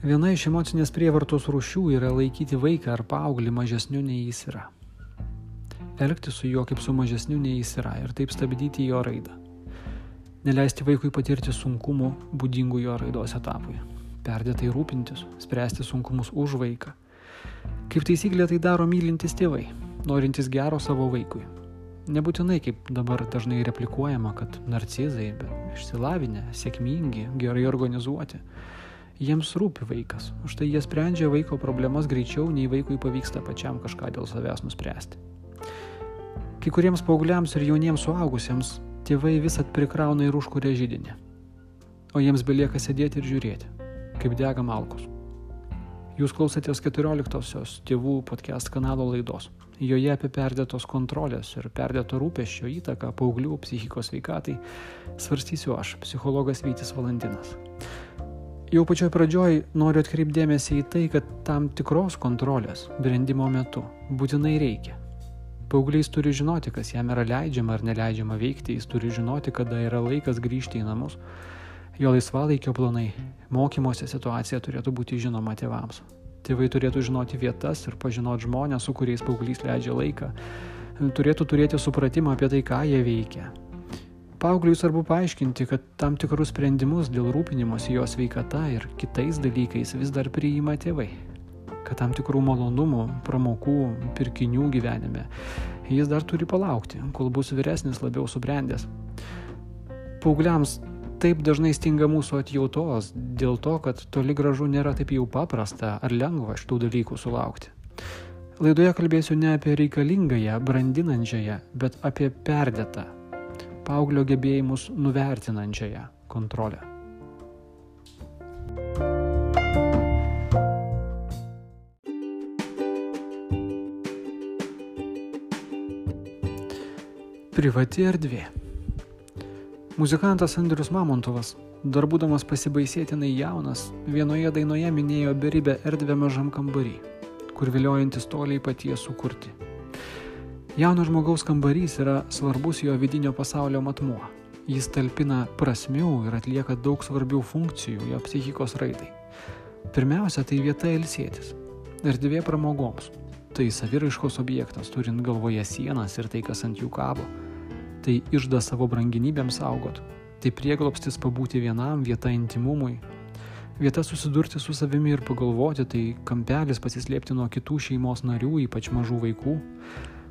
Viena iš emocinės prievartos rūšių yra laikyti vaiką ar paauglį mažesniu nei jis yra. Elgti su juo kaip su mažesniu nei jis yra ir taip stabdyti jo raidą. Neleisti vaikui patirti sunkumų būdingų jo raidos etapui. Perdėtai rūpintis, spręsti sunkumus už vaiką. Kaip taisyklė tai daro mylintis tėvai, norintys gero savo vaikui. Nebūtinai, kaip dabar dažnai replikuojama, kad narcizai, bet išsilavinę, sėkmingi, gerai organizuoti. Jiems rūpi vaikas, už tai jie sprendžia vaiko problemas greičiau, nei vaikui pavyksta pačiam kažką dėl savęs nuspręsti. Kai kuriems paaugliams ir jauniems suaugusiems tėvai vis atprikrauna ir užkuria žydinį, o jiems belieka sėdėti ir žiūrėti, kaip dega malkus. Jūs klausėtės 14-osios tėvų podcast kanalo laidos. Joje apie perdėtos kontrolės ir perdėto rūpeščio įtaką paauglių psichikos veikatai svarstysiu aš, psichologas Vytis Valantinas. Jau pačioj pradžioj noriu atkreipdėmėsi į tai, kad tam tikros kontrolės brendimo metu būtinai reikia. Paauglys turi žinoti, kas jam yra leidžiama ar neleidžiama veikti, jis turi žinoti, kada yra laikas grįžti į namus Jo laisvalaikio planai, mokymosi situacija turėtų būti žinoma tėvams. Tėvai turėtų žinoti vietas ir pažinoti žmonės, su kuriais paauglys leidžia laiką. Turėtų turėti supratimą apie tai, ką jie veikia. Paaugliui svarbu paaiškinti, kad tam tikrus sprendimus dėl rūpinimosi jo sveikata ir kitais dalykais vis dar priima tėvai. Kad tam tikrų malonumų, pramokų, pirkinių gyvenime jis dar turi palaukti, kol bus vyresnis, labiau subrendęs. Paaugliams taip dažnai stinga mūsų atjautos dėl to, kad toli gražu nėra taip jau paprasta ar lengva šitų dalykų sulaukti. Laidoje kalbėsiu ne apie reikalingąją, brandinančiąją, bet apie perdėtą, paauglio gebėjimus nuvertinančiąją kontrolę. Privati erdvė. Muzikantas Andrius Mamontovas, dar būdamas pasibaisėtinai jaunas, vienoje dainoje minėjo beribę erdvę mažam kambarį, kur viliojantis toliai paties sukurti. Jauno žmogaus kambarys yra svarbus jo vidinio pasaulio matmuo. Jis talpina prasmių ir atlieka daug svarbių funkcijų jo psichikos raidai. Pirmiausia, tai vieta ilsėtis. Erdvė pramogoms. Tai saviraiškos objektas, turint galvoje sienas ir tai, kas ant jų kabo tai išda savo branginybėms saugot, tai prieglopstis pabūti vienam, vieta intimumui, vieta susidurti su savimi ir pagalvoti, tai kampelis pasislėpti nuo kitų šeimos narių, ypač mažų vaikų.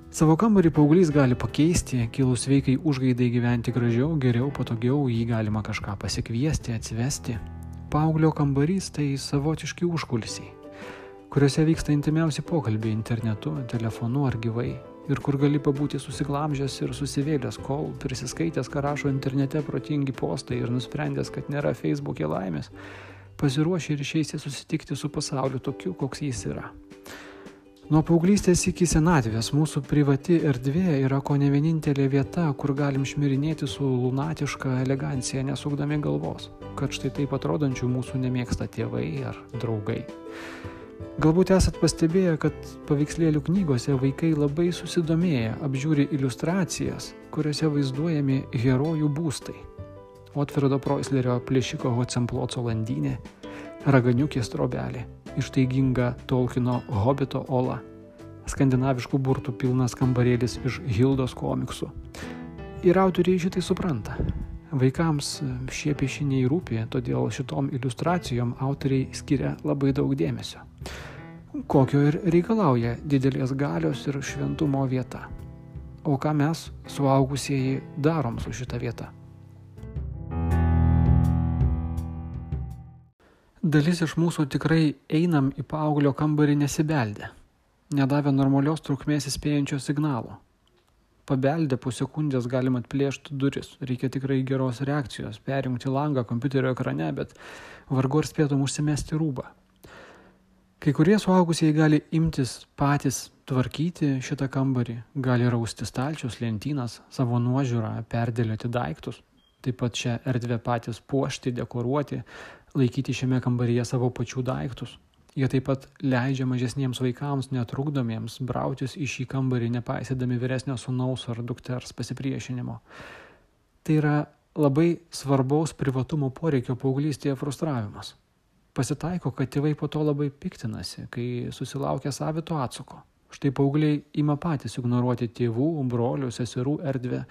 Savo kambarį paauglys gali pakeisti, kilus veikai užgaidai gyventi gražiau, geriau, patogiau, jį galima kažką pasikviesti, atsivesti. Paauglio kambarys tai savotiški užkulisiai, kuriuose vyksta intimiausi pokalbiai internetu, telefonu ar gyvai ir kur gali pabūti susiglamžęs ir susivėlęs, kol prisiskaitęs, ką rašo internete protingi postai ir nusprendęs, kad nėra Facebook'e laimės, pasiruoši ir išeisi susitikti su pasauliu tokiu, koks jis yra. Nuo paauglystės iki senatvės mūsų privati erdvė yra ko ne vienintelė vieta, kur galim šmirinėti su lunatiška elegancija, nesukdami galvos, kad štai taip atrodančių mūsų nemėgsta tėvai ar draugai. Galbūt esat pastebėję, kad paveikslėlių knygose vaikai labai susidomėję apžiūri iliustracijas, kuriuose vaizduojami herojų būstai. Otvirdo Proislerio plėšiko Hocemploco landynė, raganiukės trobelė, ištaiginga Tolkino Hobito Ola, skandinaviškų burtų pilnas kambarėlis iš Hildos komiksų. Ir autoriai šitai supranta. Vaikams šie piešiniai rūpi, todėl šitom iliustracijom autoriai skiria labai daug dėmesio kokio ir reikalauja didelės galios ir šventumo vieta. O ką mes, suaugusieji, darom su šita vieta? Dalis iš mūsų tikrai einam į paauglio kambarį nesibeldę, nedavę normalios trukmės įspėjančio signalo. Pabeldę po sekundės galima atplėšti duris, reikia tikrai geros reakcijos, perjungti langą kompiuterio ekrane, bet vargu ar spėtum užsimesti rūbą. Kai kurie suaugusieji gali imtis patys tvarkyti šitą kambarį, gali rausti stalčius, lentynas, savo nuožiūrą, perdėlioti daiktus, taip pat šią erdvę patys puošti, dekoruoti, laikyti šiame kambaryje savo pačių daiktus. Jie taip pat leidžia mažesniems vaikams netrukdomiems brautis į šį kambarį, nepaisydami vyresnio sunaus ar dukters pasipriešinimo. Tai yra labai svarbaus privatumo poreikio paauglystėje frustravimas Pasitaiko, kad tėvai po to labai piktinasi, kai susilaukia savito atsako. Štai paaugliai ima patys ignoruoti tėvų, brolių, seserų erdvę.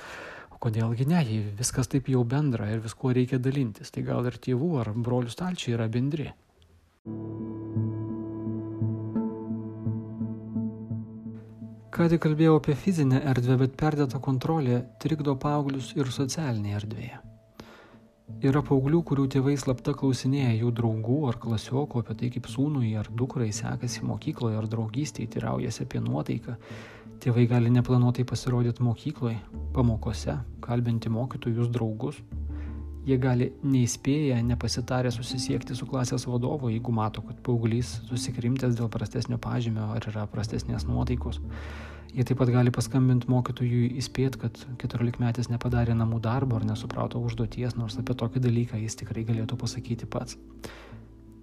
O kodėlgi ne, jei viskas taip jau bendra ir visko reikia dalintis, tai gal ir tėvų ar brolių stalčiai yra bendri. Ką tik kalbėjau apie fizinę erdvę, bet perdėta kontrolė trikdo paauglius ir socialinėje erdvėje. Yra paauglių, kurių tėvai slapta klausinėja jų draugų ar klasiokų apie tai, kaip sūnui ar dukrai sekasi mokykloje ar draugystėje, tyraujasi apie nuotaiką. Tėvai gali neplanuotai pasirodyti mokykloje, pamokose, kalbinti mokytojus, draugus. Jie gali neįspėję, nepasitarę susisiekti su klasės vadovu, jeigu mato, kad paauglys susikrimtęs dėl prastesnio pažymio ar yra prastesnės nuotaikos. Jie taip pat gali paskambinti mokytojui įspėti, kad 14 metais nepadarė namų darbo ar nesuprato užduoties, nors apie tokį dalyką jis tikrai galėtų pasakyti pats.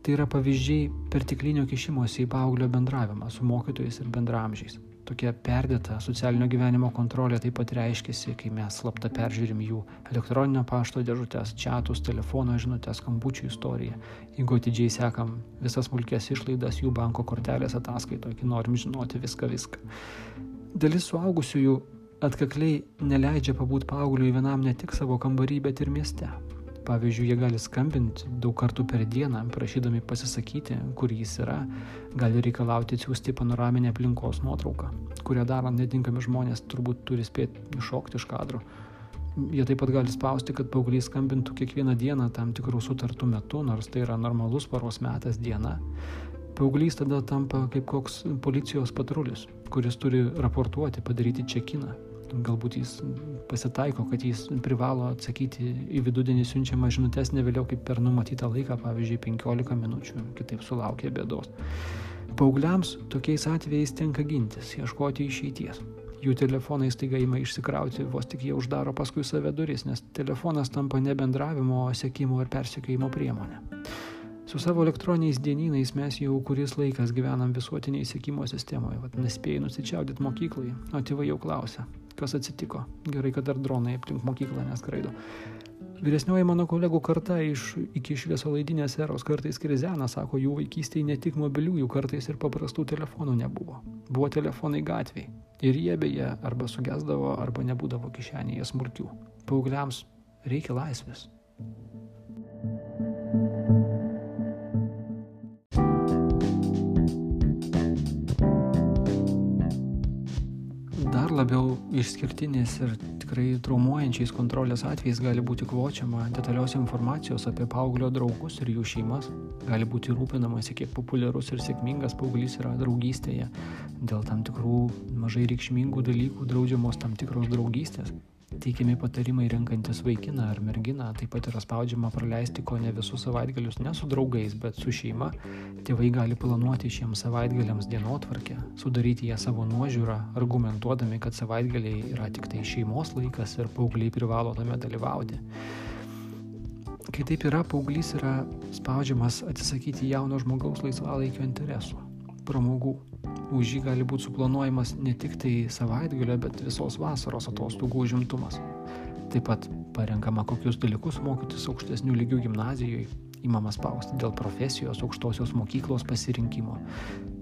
Tai yra pavyzdžiai pertiklinio kišimosi į paauglio bendravimą su mokytojais ir bendramžiais. Tokia perdėta socialinio gyvenimo kontrolė taip pat reiškiasi, kai mes slapta peržiūrim jų elektroninio pašto dėžutės, čatus, telefono žinutės, skambučių istoriją. Jeigu atidžiai sekam visas smulkės išlaidas jų banko kortelės ataskaitoje, kai norim žinoti viską, viską. Dalis suaugusiųjų atkakliai neleidžia pabūti paaugliui vienam ne tik savo kambarį, bet ir mieste. Pavyzdžiui, jie gali skambinti daug kartų per dieną, prašydami pasisakyti, kur jis yra, gali reikalauti atsiųsti panoraminę aplinkos nuotrauką, kurią darant netinkami žmonės turbūt turi spėti iššokti iš kadro. Jie taip pat gali spausti, kad paaugliai skambintų kiekvieną dieną tam tikrų sutartų metu, nors tai yra normalus paros metas diena. Paauglys tada tampa kaip koks policijos patrulis, kuris turi raportuoti, padaryti čekiną. Galbūt jis pasitaiko, kad jis privalo atsakyti į vidudienį siunčiamą žinutės ne vėliau kaip per numatytą laiką, pavyzdžiui, 15 minučių, kitaip sulaukia bėdos. Paaugliams tokiais atvejais tenka gintis, ieškoti išeities. Jų telefonai staiga ima išsikrauti, vos tik jie uždaro paskui save duris, nes telefonas tampa ne bendravimo, sekimo ar persikėjimo priemonė. Su savo elektroniniais dienynais mes jau kuris laikas gyvenam visuotiniai sėkimo sistemoje, vad nespėjai nusičiaudyti mokyklai, o tėvai jau klausia, kas atsitiko. Gerai, kad dar dronai aplink mokyklą neskraido. Vyresnioji mano kolegų karta iš iki švieso laidinės eros kartais krizena, sako, jų vaikystėje ne tik mobiliųjų, kartais ir paprastų telefonų nebuvo. Buvo telefonai gatviai. Ir jie beje arba sugesdavo, arba nebūdavo kišenėje smulkių. Paugliams reikia laisvės. Labiau išskirtinis ir tikrai traumuojančiais kontrolės atvejais gali būti kvočiama detalios informacijos apie paauglio draugus ir jų šeimas. Gali būti rūpinamasi, kiek populiarus ir sėkmingas paauglys yra draugystėje. Dėl tam tikrų mažai reikšmingų dalykų draudžiamos tam tikros draugystės. Teikiami patarimai renkantis vaikiną ar merginą, taip pat yra spaudžiama praleisti ko ne visus savaitgalius ne su draugais, bet su šeima. Tėvai gali planuoti šiems savaitgaliams dienotvarkę, sudaryti ją savo nuožiūrą, argumentuodami, kad savaitgaliai yra tik tai šeimos laikas ir paaugliai privalo tame dalyvauti. Kai taip yra, paauglys yra spaudžiamas atsisakyti jauno žmogaus laisvalaikio interesų, pramogų už jį gali būti suplanuojamas ne tik tai savaitgalio, bet visos vasaros atostogų užimtumas. Taip pat parenkama, kokius dalykus mokytis aukštesnių lygių gimnazijoje, įmamas spausti dėl profesijos aukštosios mokyklos pasirinkimo.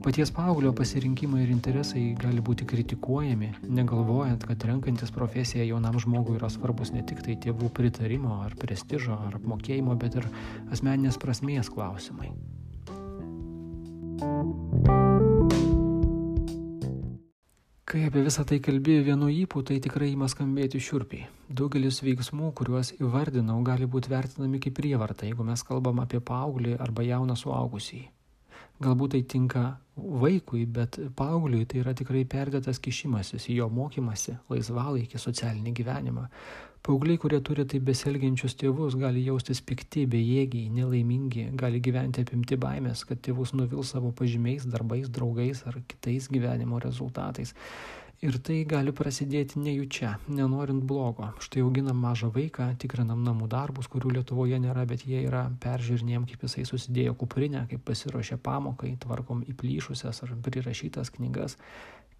Paties paauglio pasirinkimai ir interesai gali būti kritikuojami, negalvojant, kad renkantis profesiją jaunam žmogui yra svarbus ne tik tai tėvų pritarimo ar prestižo ar apmokėjimo, bet ir asmeninės prasmės klausimai. Kai apie visą tai kalbėjau vienu įpū, tai tikrai ima skambėti šiurpiai. Daugelis veiksmų, kuriuos įvardinau, gali būti vertinami kaip prievarta, jeigu mes kalbam apie paauglį arba jauną suaugusį. Galbūt tai tinka vaikui, bet paaugliui tai yra tikrai perdėtas kišimasis į jo mokymasi, laisvalaikį, socialinį gyvenimą. Paaugliai, kurie turi taip beselgiančius tėvus, gali jaustis pikti, bejėgiai, nelaimingi, gali gyventi apimti baimės, kad tėvus nuvils savo pažymiais, darbais, draugais ar kitais gyvenimo rezultatais. Ir tai gali prasidėti nejučia, nenorint blogo. Štai auginam mažą vaiką, tikrinam namų darbus, kurių Lietuvoje nėra, bet jie yra peržiūrinėjom, kaip jisai susidėjo kuprinę, kaip pasiruošė pamokai, tvarkom įplyšusias ar prirašytas knygas.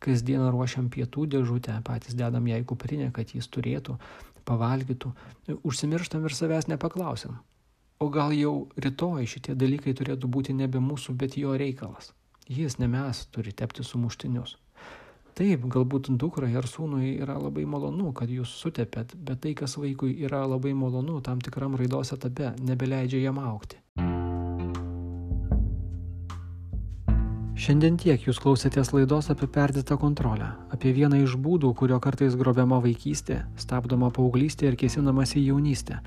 Kasdieną ruošiam pietų dėžutę, patys dedam ją į kuprinę, kad jis turėtų pavalgytų, užsimirštam ir savęs nepaklausim. O gal jau rytoj šitie dalykai turėtų būti nebe mūsų, bet jo reikalas. Jis, ne mes, turi tepti sumuštinius. Taip, galbūt dukrai ar sūnui yra labai malonu, kad jūs sutepėt, bet tai, kas vaikui yra labai malonu tam tikram raidos etape, nebeleidžia jam aukti. Šiandien tiek jūs klausėtės laidos apie perdėtą kontrolę, apie vieną iš būdų, kurio kartais grobiama vaikystė, stabdoma paauglystė ir kėsinamas į jaunystę.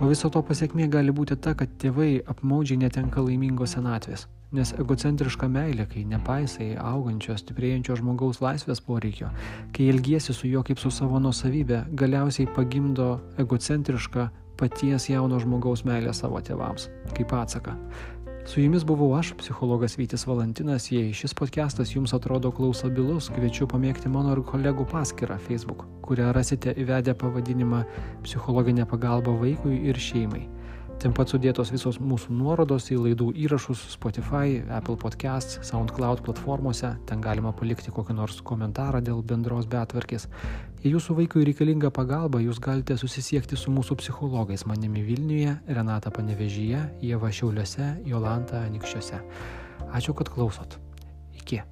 O viso to pasiekmė gali būti ta, kad tėvai apmaudžiai netenka laimingos senatvės. Nes egocentriška meilė, kai nepaisai augančio, stiprėjančio žmogaus laisvės poreikio, kai elgiesi su juo kaip su savo nusavybė, galiausiai pagimdo egocentrišką paties jauno žmogaus meilę savo tėvams, kaip atsaką. Su jumis buvau aš, psichologas Vytis Valantinas. Jei šis podcastas jums atrodo klausabilus, kviečiu pamėgti mano ir kolegų paskirtą Facebook, kurią rasite įvedę pavadinimą Psichologinė pagalba vaikui ir šeimai. Ten pat sudėtos visos mūsų nuorodos į laidų įrašus Spotify, Apple Podcasts, SoundCloud platformose. Ten galima palikti kokį nors komentarą dėl bendros betvarkės. Jei jūsų vaikui reikalinga pagalba, jūs galite susisiekti su mūsų psichologais manimi Vilniuje, Renata Panevežyje, Jeva Šiauliuose, Jolanta Anikščiuose. Ačiū, kad klausot. Iki.